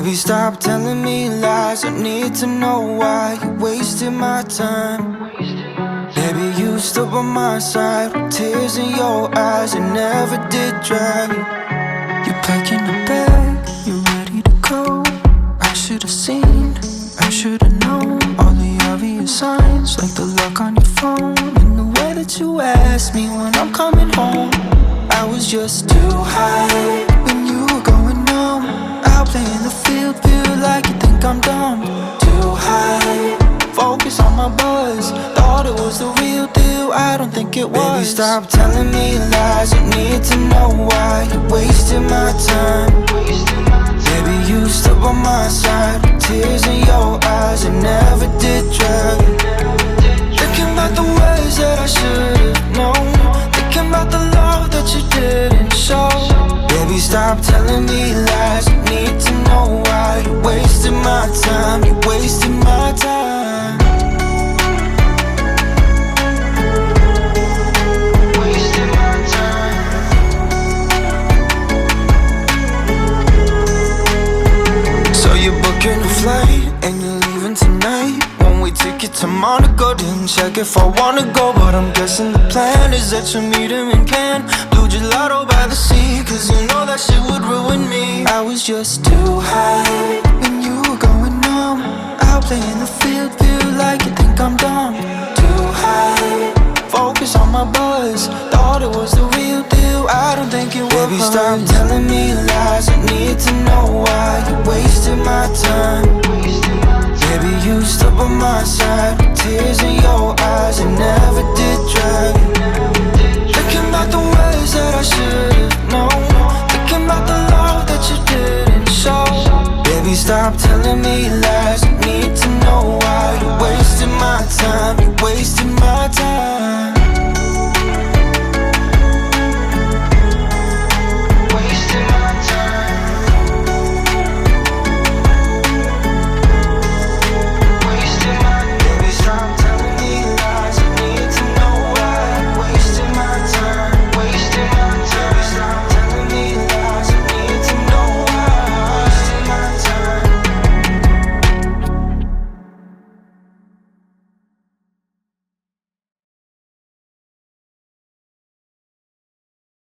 Baby, stop telling me lies. I need to know why you wasted my time. Baby, you stood by my side with tears in your eyes. It never did dry. You're packing a bag, you're ready to go. I should have seen, I should have known all the obvious signs, like the lock on your phone and the way that you asked me when I'm coming home. I was just too high when you were going numb. Out playing the field, feel like you think I'm dumb. Too high, focus on my buzz. Thought it was the real deal, I don't think it was. Baby, stop telling me lies. You need to know why you wasted my time. Baby, you stood by my side tears in your eyes. It never did dry. Thinking about the ways that I should've known. Thinking about the love that you didn't show. Baby, stop telling me lies. You need to wasted my time. You wasted my time. Wasted my time. So you're booking a flight and you're leaving tonight. One way ticket to Monaco. Didn't check if I wanna go, but I'm guessing the plan is that you meet him in Cannes. Blue gelato by the sea, cause you know that shit would ruin me. I was just too high Stay in the field, feel like you think I'm dumb. Too high, focus on my buzz. Thought it was the real deal, I don't think it was. Baby, stop telling me lies. I need to know why you're wasting my time. Baby, you stood on my side, tears in your eyes. I never did try. Thinking about the ways that I should've known. Thinking about the love that you didn't show. Baby, stop telling me lies